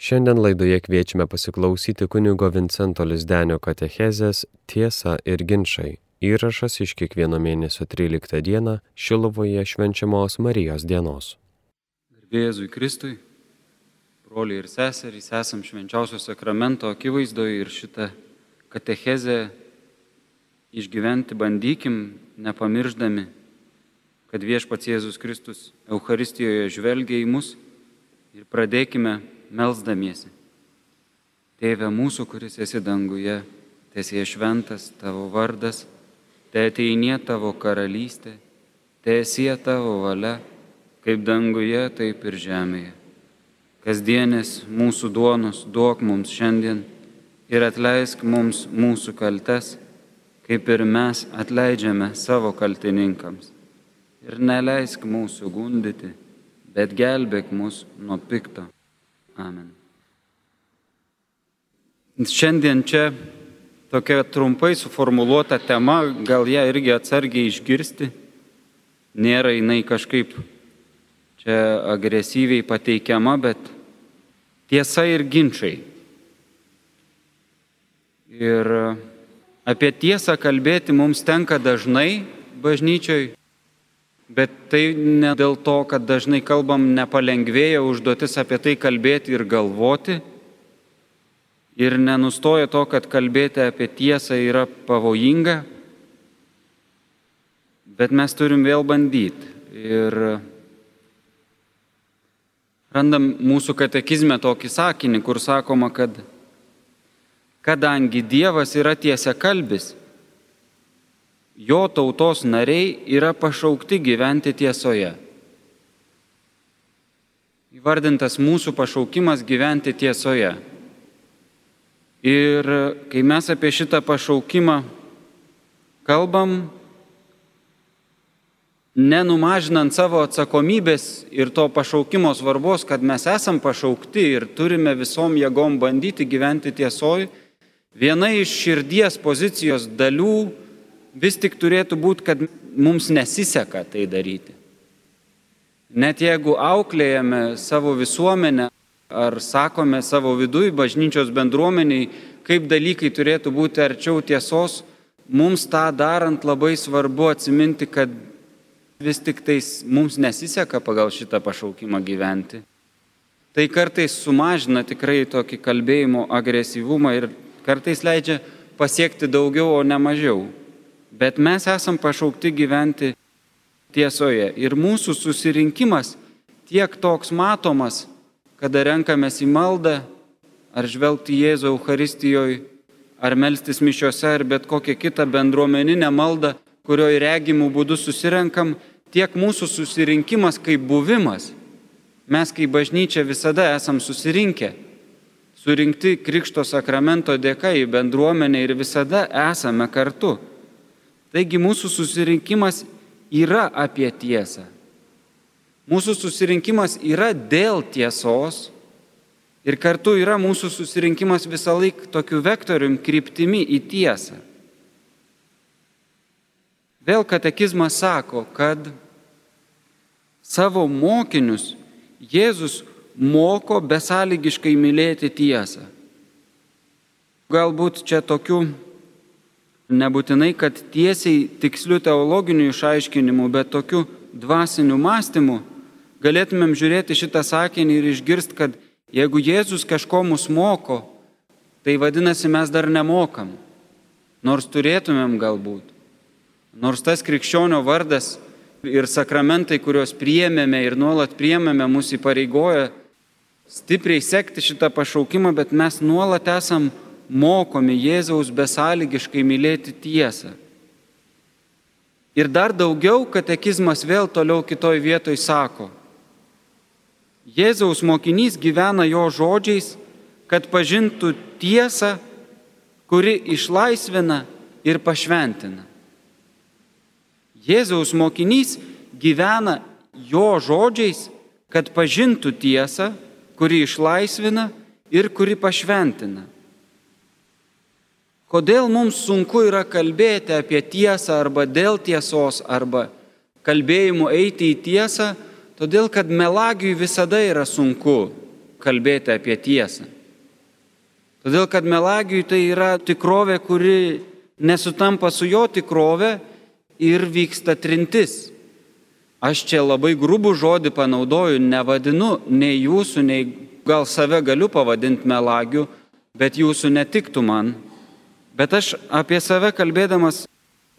Šiandien laidoje kviečiame pasiklausyti kunigo Vincento Lizdenio katechezės Tiesa ir ginčiai. Įrašas iš kiekvieno mėnesio 13 dieną Šilovoje švenčiamos Marijos dienos. Garbėjėzui Kristui, broliai ir seserys, esam švenčiausio sakramento akivaizdoje ir šitą katechezę išgyventi bandykim, nepamirždami, kad viešpats Jėzus Kristus Euharistijoje žvelgia į mus ir pradėkime melzdamiesi. Tėve mūsų, kuris esi danguje, tiesie šventas tavo vardas, te ateinie tavo karalystė, tiesie tavo valia, kaip danguje, taip ir žemėje. Kasdienės mūsų duonos duok mums šiandien ir atleisk mums mūsų kaltes, kaip ir mes atleidžiame savo kaltininkams. Ir neleisk mūsų gundyti, bet gelbėk mus nuo pikto. Amen. Šiandien čia tokia trumpai suformuoluota tema, gal ją irgi atsargiai išgirsti. Nėra jinai kažkaip čia agresyviai pateikiama, bet tiesa ir ginčiai. Ir apie tiesą kalbėti mums tenka dažnai bažnyčioj, Bet tai ne dėl to, kad dažnai kalbam nepalengvėja užduotis apie tai kalbėti ir galvoti. Ir nenustoja to, kad kalbėti apie tiesą yra pavojinga. Bet mes turim vėl bandyti. Ir randam mūsų katekizme tokį sakinį, kur sakoma, kad kadangi Dievas yra tiesia kalbis, jo tautos nariai yra pašaukti gyventi tiesoje. Įvardintas mūsų pašaukimas gyventi tiesoje. Ir kai mes apie šitą pašaukimą kalbam, nenumažinant savo atsakomybės ir to pašaukimo svarbos, kad mes esam pašaukti ir turime visom jėgom bandyti gyventi tiesoj, viena iš širdies pozicijos dalių vis tik turėtų būti, kad mums nesiseka tai daryti. Net jeigu auklėjame savo visuomenę ar sakome savo viduje bažnyčios bendruomeniai, kaip dalykai turėtų būti arčiau tiesos, mums tą darant labai svarbu atsiminti, kad vis tik tais mums nesiseka pagal šitą pašaukimą gyventi. Tai kartais sumažina tikrai tokį kalbėjimo agresyvumą ir kartais leidžia pasiekti daugiau, o ne mažiau. Bet mes esam pašaukti gyventi tiesoje. Ir mūsų susirinkimas tiek toks matomas, kada renkamės į maldą, ar žvelgti Jėzų Euharistijoje, ar melstis mišiuose, ar bet kokią kitą bendruomeninę maldą, kurioje regimų būdų susirenkam, tiek mūsų susirinkimas kaip buvimas. Mes kaip bažnyčia visada esam susirinkę, surinkti Krikšto sakramento dėka į bendruomenę ir visada esame kartu. Taigi mūsų susirinkimas yra apie tiesą. Mūsų susirinkimas yra dėl tiesos ir kartu yra mūsų susirinkimas visą laiką tokiu vektorium kryptimi į tiesą. Vėl katekizmas sako, kad savo mokinius Jėzus moko besąlygiškai mylėti tiesą. Galbūt čia tokių nebūtinai, kad tiesiai tikslių teologinių išaiškinimų, bet tokiu dvasiniu mąstymu galėtumėm žiūrėti šitą sakinį ir išgirst, kad jeigu Jėzus kažko mus moko, tai vadinasi mes dar nemokam, nors turėtumėm galbūt. Nors tas krikščionio vardas ir sakramentai, kuriuos priėmėme ir nuolat priėmėme, mus įpareigoja stipriai sekti šitą pašaukimą, bet mes nuolat esam mokomi Jėzaus besąlygiškai mylėti tiesą. Ir dar daugiau katekizmas vėl toliau kitoj vietoj sako, Jėzaus mokinys gyvena jo žodžiais, kad pažintų tiesą, kuri išlaisvina ir pašventina. Jėzaus mokinys gyvena jo žodžiais, kad pažintų tiesą, kuri išlaisvina ir kuri pašventina. Kodėl mums sunku yra kalbėti apie tiesą arba dėl tiesos arba kalbėjimu eiti į tiesą? Todėl, kad melagiui visada yra sunku. kalbėti apie tiesą. Todėl, kad melagiui tai yra tikrovė, kuri nesutampa su jo tikrove ir vyksta trintis. Aš čia labai grubų žodį panaudoju, nevadinu nei jūsų, nei gal save galiu pavadinti melagiu, bet jūsų netiktų man. Bet aš apie save kalbėdamas,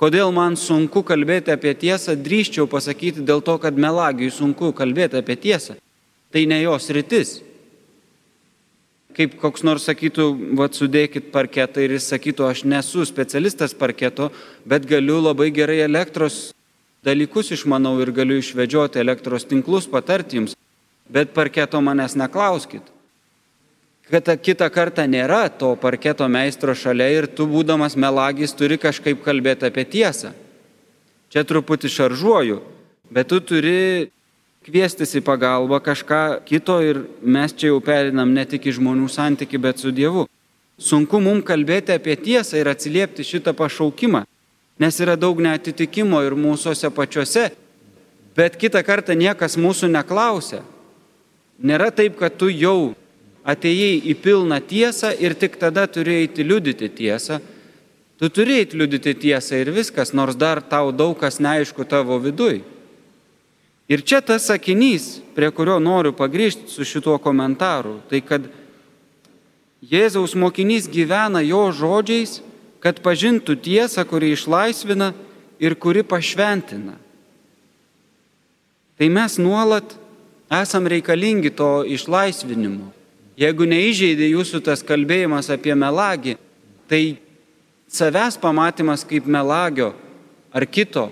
kodėl man sunku kalbėti apie tiesą, drįščiau pasakyti dėl to, kad melagiui sunku kalbėti apie tiesą. Tai ne jos rytis kaip koks nors sakytų, va, sudėkit parketą ir jis sakytų, aš nesu specialistas parketo, bet galiu labai gerai elektros dalykus išmanau ir galiu išvedžioti elektros tinklus, patarti jums, bet parketo manęs neklauskit. Kad kitą kartą nėra to parketo meistro šalia ir tu būdamas melagis turi kažkaip kalbėti apie tiesą. Čia truputį šaržuoju, bet tu turi kviestis į pagalbą kažką kito ir mes čia jau perinam ne tik į žmonių santyki, bet su Dievu. Sunku mums kalbėti apie tiesą ir atsiliepti šitą pašaukimą, nes yra daug netitikimo ir mūsųse pačiuose, bet kitą kartą niekas mūsų neklausia. Nėra taip, kad tu jau atėjai į pilną tiesą ir tik tada turi eiti liudyti tiesą. Tu turi eiti liudyti tiesą ir viskas, nors dar tau daug kas neaišku tavo viduje. Ir čia tas sakinys, prie kurio noriu pagrįžti su šituo komentaru, tai kad Jėzaus mokinys gyvena jo žodžiais, kad pažintų tiesą, kuri išlaisvina ir kuri pašventina. Tai mes nuolat esam reikalingi to išlaisvinimo. Jeigu neįžeidė jūsų tas kalbėjimas apie melagį, tai savęs pamatymas kaip melagio ar kito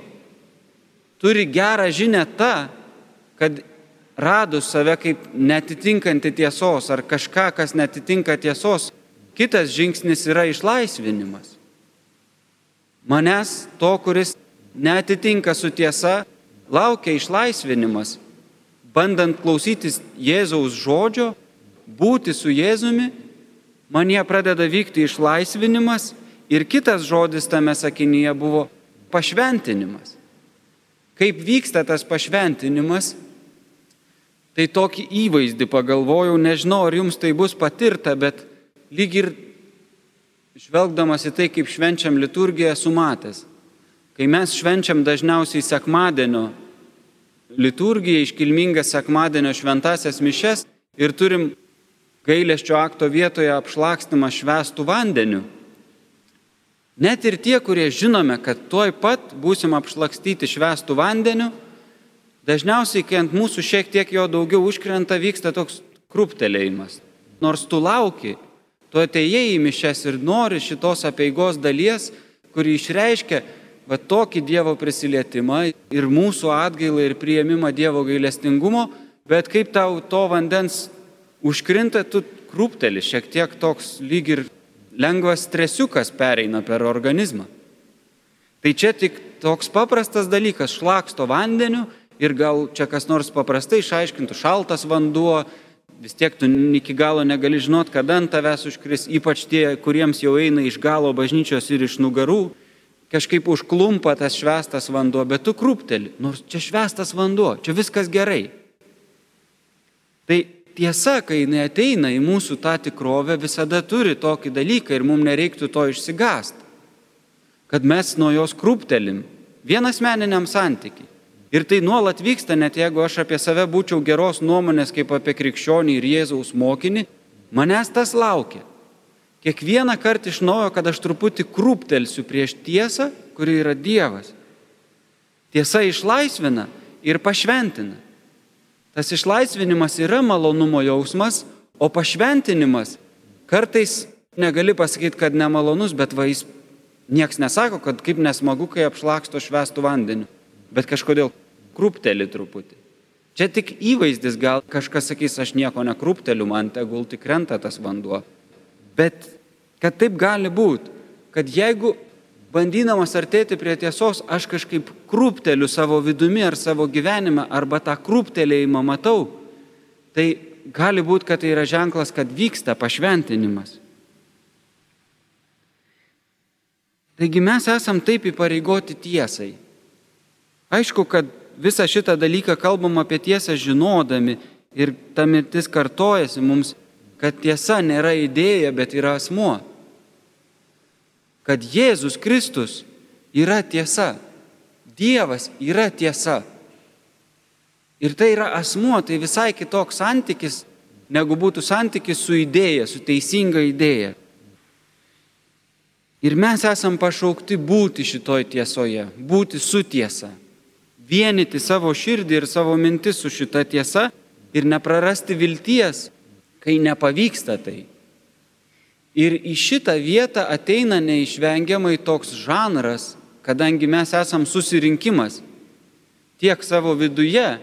turi gerą žinę tą, kad radus save kaip netitinkantį tiesos ar kažką, kas netitinka tiesos, kitas žingsnis yra išlaisvinimas. Manęs to, kuris netitinka su tiesa, laukia išlaisvinimas, bandant klausytis Jėzaus žodžio, būti su Jėzumi, man jie pradeda vykti išlaisvinimas ir kitas žodis tame sakinyje buvo pašventinimas. Kaip vyksta tas pašventinimas? Tai tokį įvaizdį pagalvojau, nežinau, ar jums tai bus patirta, bet lyg ir žvelgdamas į tai, kaip švenčiam liturgiją, esu matęs. Kai mes švenčiam dažniausiai sekmadienio liturgiją, iškilmingą sekmadienio šventasias mišes ir turim gailesčio akto vietoje apšlakstimą švestų vandeniu. Net ir tie, kurie žinome, kad tuoj pat būsim apšlakstyti švestų vandeniu, dažniausiai, kai ant mūsų šiek tiek jo daugiau užkrenta, vyksta toks krūptelėjimas. Nors tu lauki, tu atėjai į mišes ir nori šitos apieigos dalies, kuri išreiškia va tokį Dievo prisilietimą ir mūsų atgailą ir prieimimą Dievo gailestingumo, bet kaip tau to vandens užkrinta, tu krūpteli šiek tiek toks lyg ir lengvas stresiukas pereina per organizmą. Tai čia tik toks paprastas dalykas - šlaksto vandeniu ir gal čia kas nors paprastai išaiškintų šaltas vanduo, vis tiek tu iki galo negali žinot, kada ant tavęs užkris, ypač tie, kuriems jau eina iš galo bažnyčios ir iš nugarų, kažkaip užklumpa tas švestas vanduo, bet tu krūpteli, nors čia švestas vanduo, čia viskas gerai. Tai tiesa, kai jinai ateina į mūsų tą tikrovę, visada turi tokį dalyką ir mums nereiktų to išsigąsti. Kad mes nuo jos krūptelim vienas meniniam santykiai. Ir tai nuolat vyksta, net jeigu aš apie save būčiau geros nuomonės kaip apie krikščionį ir Jėzaus mokinį, manęs tas laukia. Kiekvieną kartą iš naujo, kad aš truputį krūptelsiu prieš tiesą, kuri yra Dievas. Tiesa išlaisvina ir pašventina. Tas išlaisvinimas yra malonumo jausmas, o pašventinimas kartais negali pasakyti, kad nemalonus, bet va jis nieks nesako, kad kaip nesmagu, kai apšlaksto švestų vandeniu, bet kažkodėl krūpteli truputį. Čia tik įvaizdis, gal kažkas sakys, aš nieko nekrūpteliu, man tegul tik krenta tas vanduo. Bet kad taip gali būti, kad jeigu bandydamas artėti prie tiesos, aš kažkaip krūpteliu savo vidumi ar savo gyvenime, arba tą krūptelėjimą matau, tai gali būti, kad tai yra ženklas, kad vyksta pašventinimas. Taigi mes esam taip įpareigoti tiesai. Aišku, kad visą šitą dalyką kalbam apie tiesą žinodami ir ta mirtis kartojasi mums, kad tiesa nėra idėja, bet yra asmuo. Kad Jėzus Kristus yra tiesa. Dievas yra tiesa. Ir tai yra asmuo, tai visai kitoks santykis, negu būtų santykis su idėja, su teisinga idėja. Ir mes esam pašaukti būti šitoj tiesoje, būti su tiesa. Vienyti savo širdį ir savo mintis su šita tiesa ir neprarasti vilties, kai nepavyksta tai. Ir į šitą vietą ateina neišvengiamai toks žanras, kadangi mes esam susirinkimas tiek savo viduje,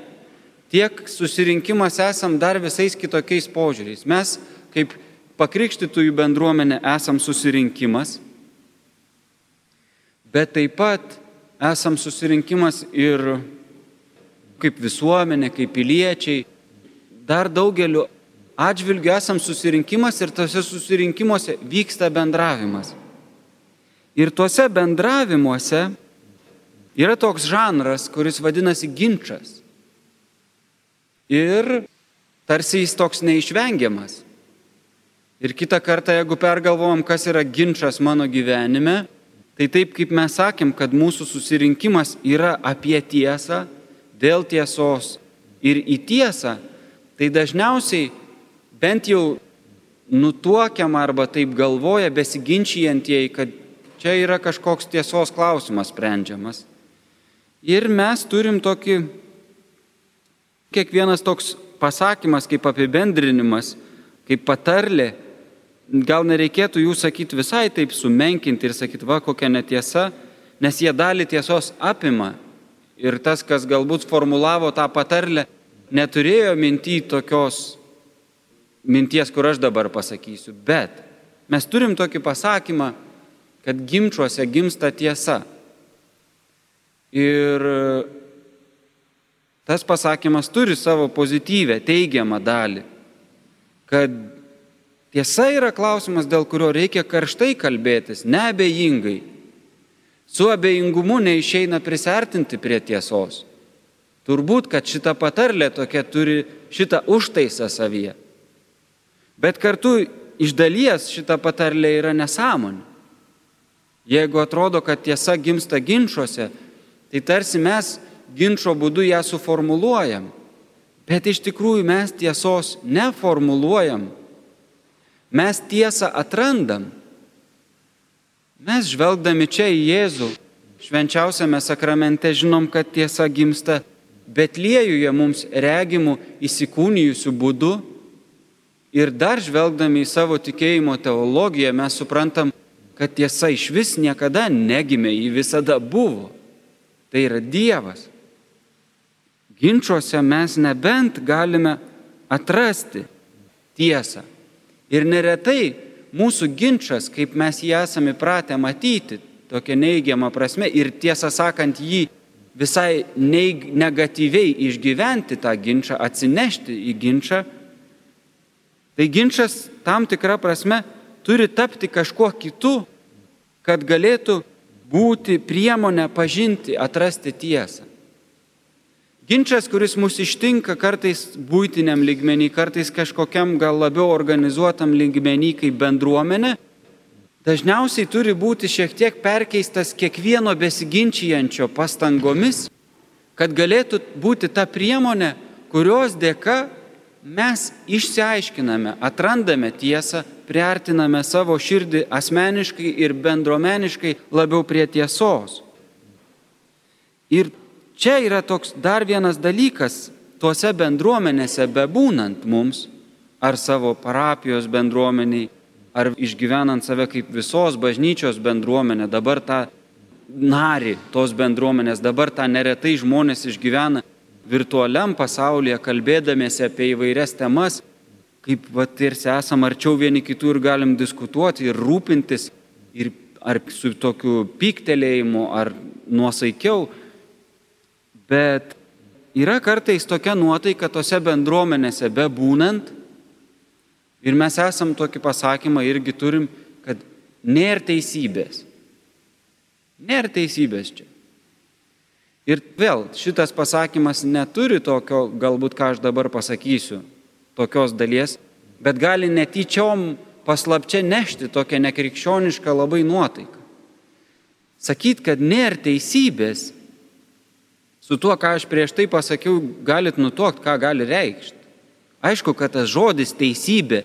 tiek susirinkimas esam dar visais kitokiais požiūriais. Mes kaip pakrikštytųjų bendruomenė esam susirinkimas, bet taip pat esam susirinkimas ir kaip visuomenė, kaip piliečiai, dar daugeliu atžvilgiu esam susirinkimas ir tose susirinkimuose vyksta bendravimas. Ir tuose bendravimuose yra toks žanras, kuris vadinasi ginčas. Ir tarsi jis toks neišvengiamas. Ir kitą kartą, jeigu pergalvojam, kas yra ginčas mano gyvenime, tai taip kaip mes sakėm, kad mūsų susirinkimas yra apie tiesą, dėl tiesos ir į tiesą, tai dažniausiai bent jau nutuokiam arba taip galvoja besiginčijantieji, kad čia yra kažkoks tiesos klausimas sprendžiamas. Ir mes turim tokį, kiekvienas toks pasakymas kaip apibendrinimas, kaip patarlė, gal nereikėtų jų sakyti visai taip sumenkinti ir sakyti, va kokia netiesa, nes jie dalį tiesos apima. Ir tas, kas galbūt formulavo tą patarlę, neturėjo minty tokios minties, kur aš dabar pasakysiu, bet mes turim tokį pasakymą, kad gimčiuose gimsta tiesa. Ir tas pasakymas turi savo pozityvę, teigiamą dalį, kad tiesa yra klausimas, dėl kurio reikia karštai kalbėtis, neabejingai. Su abejingumu neišeina prisertinti prie tiesos. Turbūt, kad šita patarlė tokia turi šitą užtaisą savyje. Bet kartu iš dalies šita patarlė yra nesąmonė. Jeigu atrodo, kad tiesa gimsta ginčiuose, tai tarsi mes ginčio būdu ją suformuluojam. Bet iš tikrųjų mes tiesos neformuluojam. Mes tiesą atrandam. Mes žvelgdami čia į Jėzų, švenčiausiame sakramente žinom, kad tiesa gimsta Betliejuje mums regimų įsikūnijusių būdų Ir dar žvelgdami į savo tikėjimo teologiją mes suprantam, kad tiesa iš vis niekada negimė, ji visada buvo. Tai yra Dievas. Ginčiuose mes nebent galime atrasti tiesą. Ir neretai mūsų ginčas, kaip mes jį esame įpratę matyti, tokia neigiama prasme ir tiesą sakant jį visai negatyviai išgyventi tą ginčą, atsinešti į ginčą, Tai ginčas tam tikrą prasme turi tapti kažkuo kitu, kad galėtų būti priemonė pažinti, atrasti tiesą. Ginčas, kuris mus ištinka kartais būtiniam lygmenį, kartais kažkokiam gal labiau organizuotam lygmenį kaip bendruomenė, dažniausiai turi būti šiek tiek perkeistas kiekvieno besiginčijančio pastangomis, kad galėtų būti ta priemonė, kurios dėka mes išsiaiškiname, atrandame tiesą, priartiname savo širdį asmeniškai ir bendruomeniškai labiau prie tiesos. Ir čia yra toks dar vienas dalykas, tuose bendruomenėse bebūnant mums, ar savo parapijos bendruomeniai, ar išgyvenant save kaip visos bažnyčios bendruomenė, dabar tą narį tos bendruomenės, dabar tą neretai žmonės išgyvena virtualiam pasaulyje, kalbėdamėsi apie įvairias temas, kaip va, tarsi esam arčiau vieni kitų ir galim diskutuoti ir rūpintis, ir ar su tokiu pyktelėjimu, ar nuosaikiau. Bet yra kartais tokia nuotaika tose bendruomenėse bebūnant, ir mes esam tokį pasakymą irgi turim, kad nėra teisybės. Nėra teisybės čia. Ir vėl šitas pasakymas neturi tokio, galbūt ką aš dabar pasakysiu, tokios dalies, bet gali netyčiom paslapčia nešti tokią nekrikščionišką labai nuotaiką. Sakyt, kad nėra teisybės, su tuo, ką aš prieš tai pasakiau, galit nutuokti, ką gali reikšti. Aišku, kad tas žodis teisybė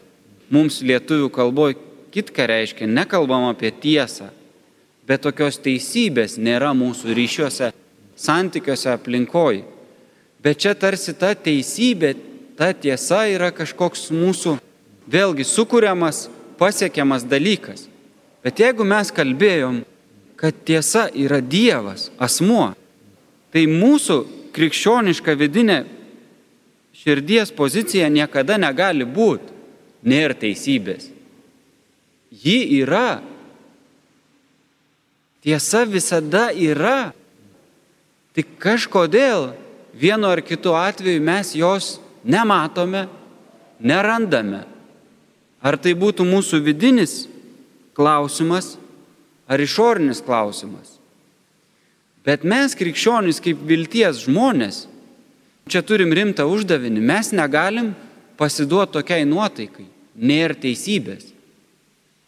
mums lietuvių kalboje kitką reiškia, nekalbam apie tiesą, bet tokios teisybės nėra mūsų ryšiuose santykiuose aplinkoj. Bet čia tarsi ta teisybė, ta tiesa yra kažkoks mūsų vėlgi sukūriamas, pasiekiamas dalykas. Bet jeigu mes kalbėjom, kad tiesa yra Dievas, asmuo, tai mūsų krikščioniška vidinė širdies pozicija niekada negali būti nėra teisybės. Ji yra. Tiesa visada yra. Tik kažkodėl vienu ar kitu atveju mes jos nematome, nerandame. Ar tai būtų mūsų vidinis klausimas, ar išorinis klausimas. Bet mes, krikščionys, kaip vilties žmonės, čia turim rimtą uždavinį. Mes negalim pasiduoti tokiai nuotaikai. Nėra teisybės,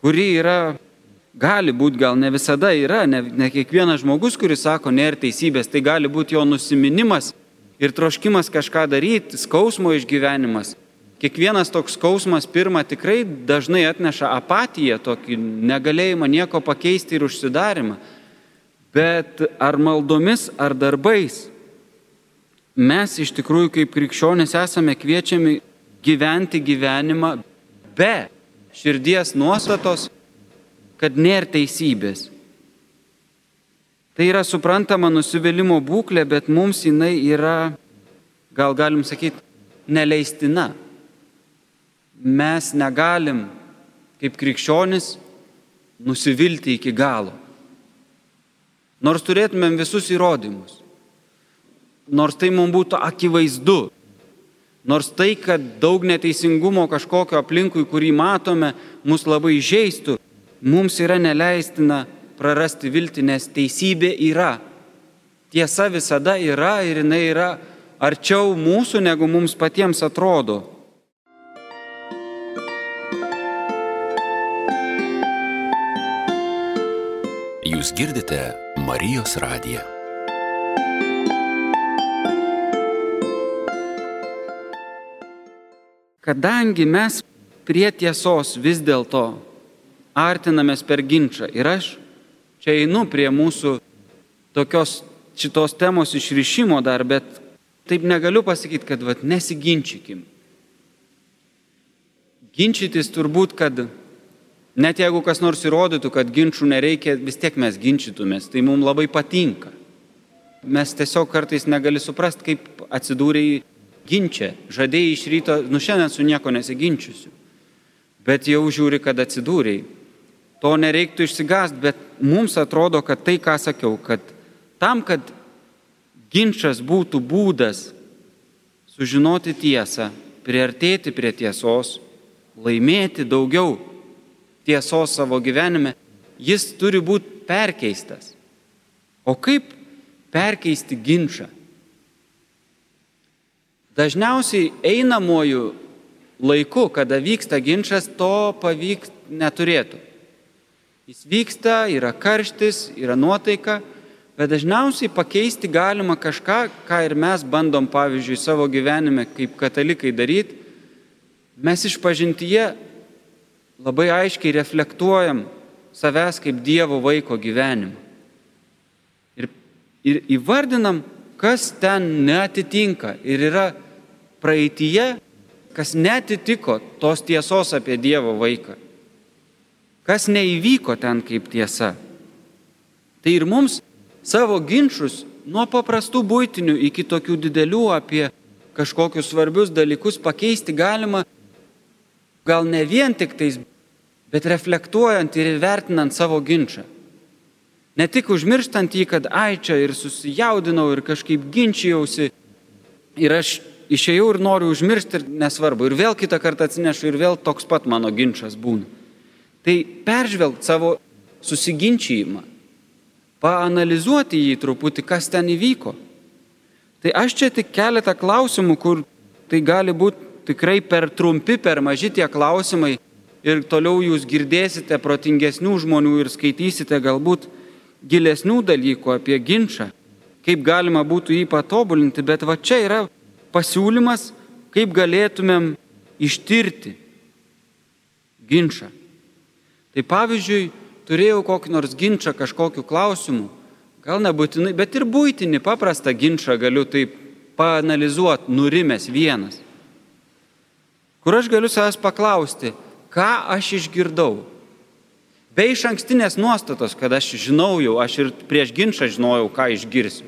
kuri yra gali būti, gal ne visada yra, ne, ne kiekvienas žmogus, kuris sako, nėra teisybės, tai gali būti jo nusiminimas ir troškimas kažką daryti, skausmo išgyvenimas. Kiekvienas toks skausmas pirmą tikrai dažnai atneša apatiją, tokį negalėjimą nieko pakeisti ir užsidarimą. Bet ar maldomis, ar darbais mes iš tikrųjų kaip krikščionys esame kviečiami gyventi gyvenimą be širdies nuostatos, kad nėra teisybės. Tai yra suprantama nusivylimų būklė, bet mums jinai yra, gal galim sakyti, neleistina. Mes negalim, kaip krikščionis, nusivilti iki galo. Nors turėtumėm visus įrodymus. Nors tai mums būtų akivaizdu. Nors tai, kad daug neteisingumo kažkokio aplinkui, kurį matome, mus labai žaistų, mums yra neleistina prarasti viltį, nes teisybė yra. Tiesa visada yra ir jinai yra arčiau mūsų, negu mums patiems atrodo. Jūs girdite Marijos radiją. Kadangi mes prie tiesos vis dėlto artinamės per ginčą. Ir aš čia einu prie mūsų tokios šitos temos išrišimo dar, bet taip negaliu pasakyti, kad vat, nesiginčykim. Ginčytis turbūt, kad net jeigu kas nors įrodytų, kad ginčių nereikia, vis tiek mes ginčytumės, tai mums labai patinka. Mes tiesiog kartais negali suprasti, kaip atsidūrėjai ginčia. Žadėjai iš ryto, nu šiandien su nieko nesiginčiusiu. Bet jau žiūri, kad atsidūrėjai to nereiktų išsigąsti, bet mums atrodo, kad tai, ką sakiau, kad tam, kad ginčas būtų būdas sužinoti tiesą, priartėti prie tiesos, laimėti daugiau tiesos savo gyvenime, jis turi būti perkeistas. O kaip perkeisti ginčą? Dažniausiai einamuoju laiku, kada vyksta ginčas, to pavykti neturėtų. Jis vyksta, yra karštis, yra nuotaika, bet dažniausiai pakeisti galima kažką, ką ir mes bandom, pavyzdžiui, savo gyvenime kaip katalikai daryti. Mes iš pažintyje labai aiškiai reflektuojam savęs kaip Dievo vaiko gyvenimą. Ir, ir įvardinam, kas ten netitinka ir yra praeitie, kas netitiko tos tiesos apie Dievo vaiką kas neįvyko ten kaip tiesa. Tai ir mums savo ginčius nuo paprastų būtinių iki tokių didelių apie kažkokius svarbius dalykus pakeisti galima gal ne vien tik tais, bet reflektuojant ir įvertinant savo ginčą. Ne tik užmirštant jį, kad ai čia ir susijaudinau ir kažkaip ginčijausi ir aš išėjau ir noriu užmiršti ir nesvarbu. Ir vėl kitą kartą atsinešu ir vėl toks pat mano ginčas būna. Tai peržvelgti savo susiginčijimą, paanalizuoti jį truputį, kas ten įvyko. Tai aš čia tik keletą klausimų, kur tai gali būti tikrai per trumpi, per maži tie klausimai ir toliau jūs girdėsite protingesnių žmonių ir skaitysite galbūt gilesnių dalykų apie ginčą, kaip galima būtų jį patobulinti, bet va čia yra pasiūlymas, kaip galėtumėm ištirti ginčą. Tai pavyzdžiui, turėjau kokį nors ginčą kažkokiu klausimu, Gal nebūtinai, bet ir būtinį paprastą ginčą galiu taip paanalizuoti, nurimęs vienas. Kur aš galiu savęs paklausti, ką aš išgirdau. Be iš ankstinės nuostatos, kad aš žinau jau, aš ir prieš ginčą žinojau, ką išgirsiu.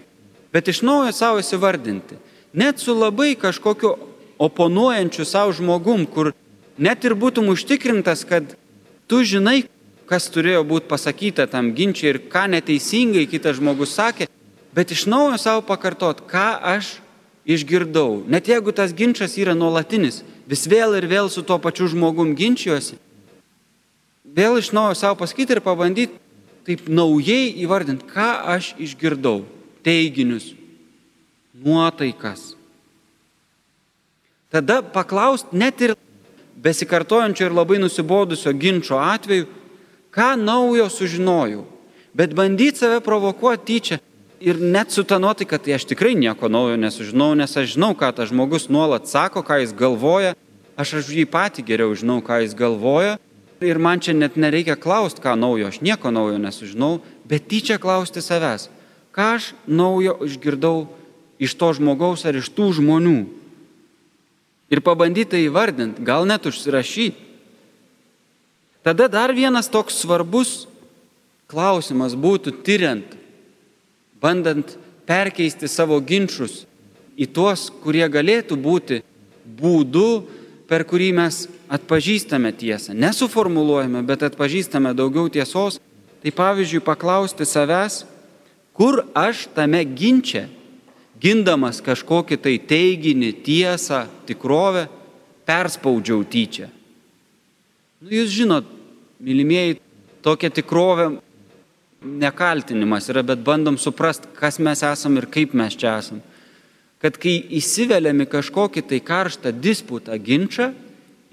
Bet iš naujo savo įsivardinti. Net su labai kažkokiu oponuojančiu savo žmogum, kur net ir būtum užtikrintas, kad tu žinai, kas turėjo būti pasakyta tam ginčiai ir ką neteisingai kitas žmogus sakė, bet iš naujo savo pakartot, ką aš išgirdau. Net jeigu tas ginčas yra nuolatinis, vis vėl ir vėl su tuo pačiu žmogum ginčiuosi, vėl iš naujo savo pasakyti ir pabandyti taip naujai įvardinti, ką aš išgirdau. Teiginius, nuotaikas. Tada paklausti net ir besikartojančio ir labai nusibodusio ginčio atveju, ką naujo sužinojau, bet bandyti save provokuoti tyčia ir net su ta nuotaika, tai aš tikrai nieko naujo nesužinau, nes aš žinau, ką tas žmogus nuolat sako, ką jis galvoja, aš aš jį patį geriau žinau, ką jis galvoja ir man čia net nereikia klausti, ką naujo, aš nieko naujo nesužinau, bet tyčia klausti savęs, ką aš naujo išgirdau iš to žmogaus ar iš tų žmonių. Ir pabandyti tai įvardinti, gal net užsirašyti. Tada dar vienas toks svarbus klausimas būtų tyriant, bandant perkeisti savo ginčius į tuos, kurie galėtų būti būdu, per kurį mes atpažįstame tiesą. Nesuformuluojame, bet atpažįstame daugiau tiesos. Tai pavyzdžiui, paklausti savęs, kur aš tame ginčia, gindamas kažkokį tai teiginį, tiesą, tikrovę, perspaudžiau tyčia. Nu, jūs žinot, mylimieji, tokia tikrovė nekaltinimas yra, bet bandom suprasti, kas mes esam ir kaip mes čia esam. Kad kai įsiveliam į kažkokį tai karštą disputą, ginčą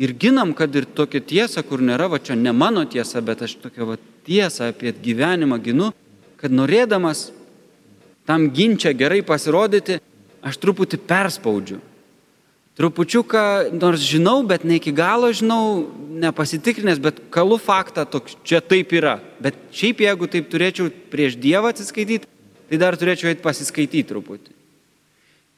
ir ginam, kad ir tokia tiesa, kur nėra, va čia ne mano tiesa, bet aš tokią va tiesą apie gyvenimą ginu, kad norėdamas tam ginčia gerai pasirodyti, aš truputį perspaudžiu trupučiuką, nors žinau, bet ne iki galo žinau, nepasitikrinęs, bet kalu faktą, toks, čia taip yra. Bet šiaip jeigu taip turėčiau prieš Dievą atsiskaityti, tai dar turėčiau eiti pasiskaityti truputį.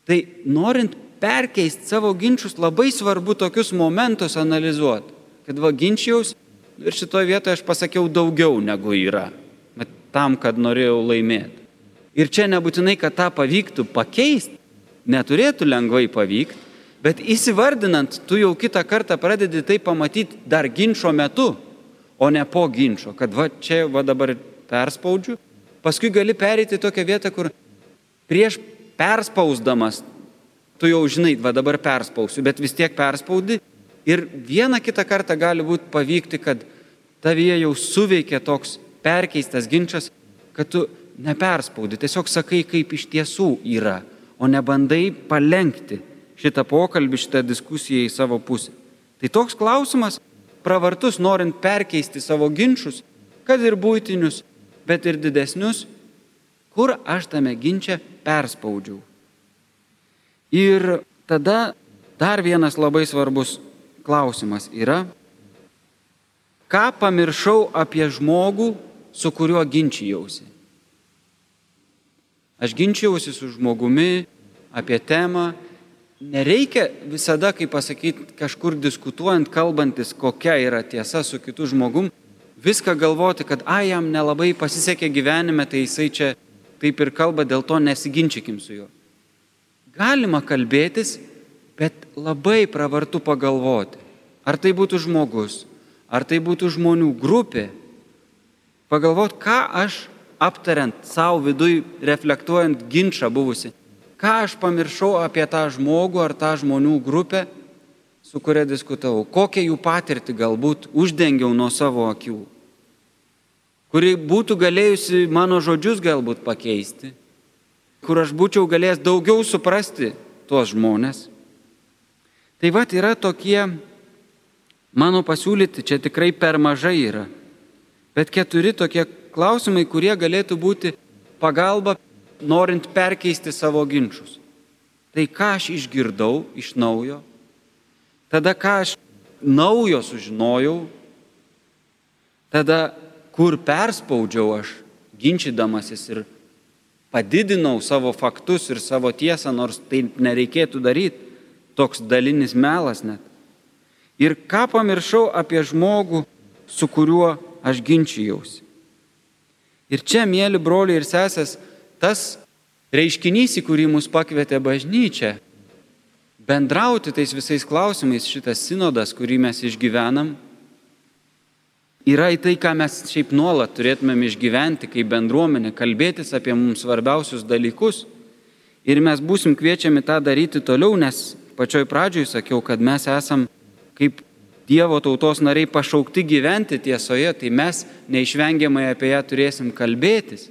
Tai norint perkeisti savo ginčius, labai svarbu tokius momentus analizuoti. Kad va ginčiaus ir šitoje vietoje aš pasakiau daugiau negu yra. Bet tam, kad norėjau laimėti. Ir čia nebūtinai, kad tą pavyktų pakeisti, neturėtų lengvai pavykti, Bet įsivardinant, tu jau kitą kartą pradedi tai pamatyti dar ginčio metu, o ne po ginčio, kad va čia va dabar perspaudžiu. Paskui gali pereiti tokią vietą, kur prieš perspausdamas, tu jau žinai, va dabar perspausiu, bet vis tiek perspaudi. Ir vieną kitą kartą gali būti pavykti, kad tavyje jau suveikia toks perkeistas ginčas, kad tu neperspaudi, tiesiog sakai, kaip iš tiesų yra, o ne bandai palengti šitą pokalbį, šitą diskusiją į savo pusę. Tai toks klausimas pravartus, norint perkeisti savo ginčius, kad ir būtinius, bet ir didesnius, kur aš tame ginčia perspaudžiau. Ir tada dar vienas labai svarbus klausimas yra, ką pamiršau apie žmogų, su kuriuo ginčijausi. Aš ginčijausi su žmogumi apie temą. Nereikia visada, kaip pasakyti, kažkur diskutuojant, kalbantis, kokia yra tiesa su kitu žmogum, viską galvoti, kad, a, jam nelabai pasisekė gyvenime, tai jisai čia taip ir kalba, dėl to nesiginčykim su juo. Galima kalbėtis, bet labai pravartu pagalvoti, ar tai būtų žmogus, ar tai būtų žmonių grupė, pagalvoti, ką aš aptariant savo vidui, reflektuojant ginčą buvusi, ką aš pamiršau apie tą žmogų ar tą žmonių grupę, su kuria diskutavau, kokią jų patirtį galbūt uždengiau nuo savo akių, kuri būtų galėjusi mano žodžius galbūt pakeisti, kur aš būčiau galėjęs daugiau suprasti tuos žmonės. Tai vad yra tokie mano pasiūlyti, čia tikrai per mažai yra, bet keturi tokie klausimai, kurie galėtų būti pagalba norint perkeisti savo ginčius. Tai ką aš išgirdau iš naujo, tada ką aš naujo sužinojau, tada kur perspaudžiau aš, ginčydamasis ir padidinau savo faktus ir savo tiesą, nors tai nereikėtų daryti, toks dalinis melas net. Ir ką pamiršau apie žmogų, su kuriuo aš ginčijausi. Ir čia, mėly broliai ir sesės, tas reiškinys, į kurį mus pakvietė bažnyčia, bendrauti tais visais klausimais, šitas sinodas, kurį mes išgyvenam, yra į tai, ką mes šiaip nuolat turėtumėm išgyventi kaip bendruomenė, kalbėtis apie mums svarbiausius dalykus. Ir mes būsim kviečiami tą daryti toliau, nes pačioj pradžioj sakiau, kad mes esam kaip Dievo tautos nariai pašaukti gyventi tiesoje, tai mes neišvengiamai apie ją turėsim kalbėtis.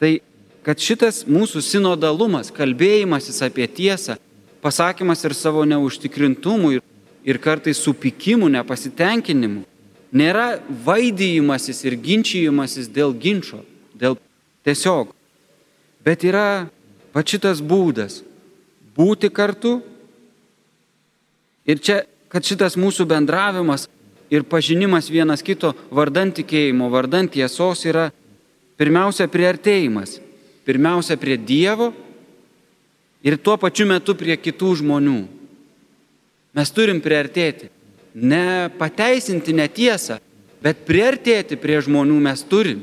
Tai kad šitas mūsų sinodalumas, kalbėjimasis apie tiesą, pasakymas ir savo neužtikrintumų ir, ir kartais supikimų, nepasitenkinimu, nėra vaidyjimasis ir ginčijimasis dėl ginčio, dėl tiesiog, bet yra pat šitas būdas būti kartu. Ir čia, kad šitas mūsų bendravimas ir pažinimas vienas kito vardant tikėjimo, vardant tiesos yra pirmiausia priartėjimas, pirmiausia prie Dievo ir tuo pačiu metu prie kitų žmonių. Mes turim priartėti. Ne pateisinti netiesą, bet priartėti prie žmonių mes turim.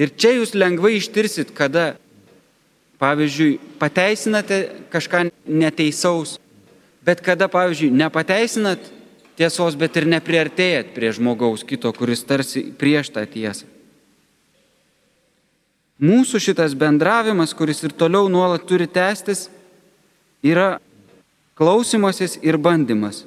Ir čia jūs lengvai ištirsit, kada, pavyzdžiui, pateisinate kažką neteisaus, bet kada, pavyzdžiui, nepateisinat tiesos, bet ir nepriartėjat prie žmogaus kito, kuris tarsi prieš tą tiesą. Mūsų šitas bendravimas, kuris ir toliau nuolat turi tęstis, yra klausimasis ir bandymas.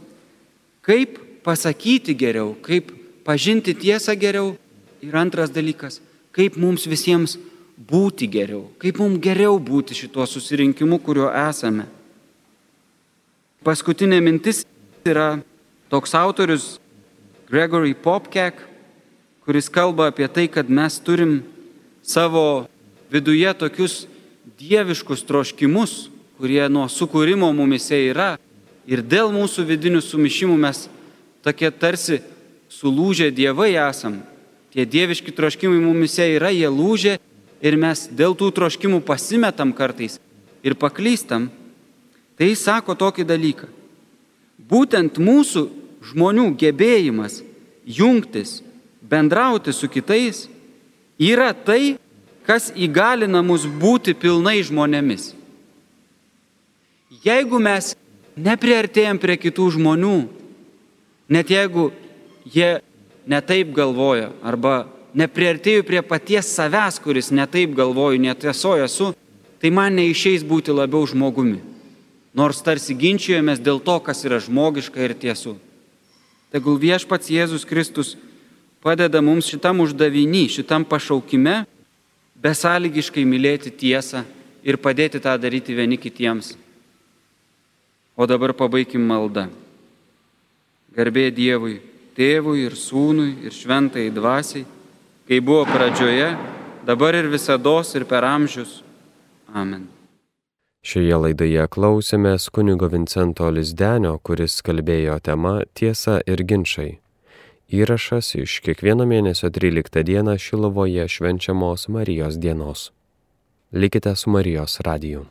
Kaip pasakyti geriau, kaip pažinti tiesą geriau. Ir antras dalykas, kaip mums visiems būti geriau, kaip mums geriau būti šituo susirinkimu, kuriuo esame. Paskutinė mintis yra toks autorius Gregory Popkek, kuris kalba apie tai, kad mes turim savo viduje tokius dieviškus troškimus, kurie nuo sukūrimo mumise yra ir dėl mūsų vidinių sumišimų mes tokie tarsi sulūžę dievai esam. Tie dieviški troškimai mumise yra, jie lūžė ir mes dėl tų troškimų pasimetam kartais ir paklystam. Tai jis sako tokį dalyką. Būtent mūsų žmonių gebėjimas jungtis, bendrauti su kitais yra tai, kas įgalina mus būti pilnai žmonėmis. Jeigu mes nepriartėjom prie kitų žmonių, net jeigu jie netaip galvoja, arba nepriartėjau prie paties savęs, kuris netaip galvoju, netiesoju esu, tai man neišeis būti labiau žmogumi. Nors tarsi ginčijomės dėl to, kas yra žmogiška ir tiesu. Tegul viešpats Jėzus Kristus padeda mums šitam uždavinį, šitam pašaukime besąlygiškai mylėti tiesą ir padėti tą daryti vieni kitiems. O dabar pabaigim maldą. Garbė Dievui, Tėvui ir Sūnui ir Šventai Dvasiai, kai buvo pradžioje, dabar ir visada ir per amžius. Amen. Šioje laidoje klausėmės kunigo Vincento Lizdenio, kuris kalbėjo tema Tiesa ir ginčiai. Įrašas iš kiekvieno mėnesio 13 dieną Šilovoje švenčiamos Marijos dienos. Likite su Marijos radiju.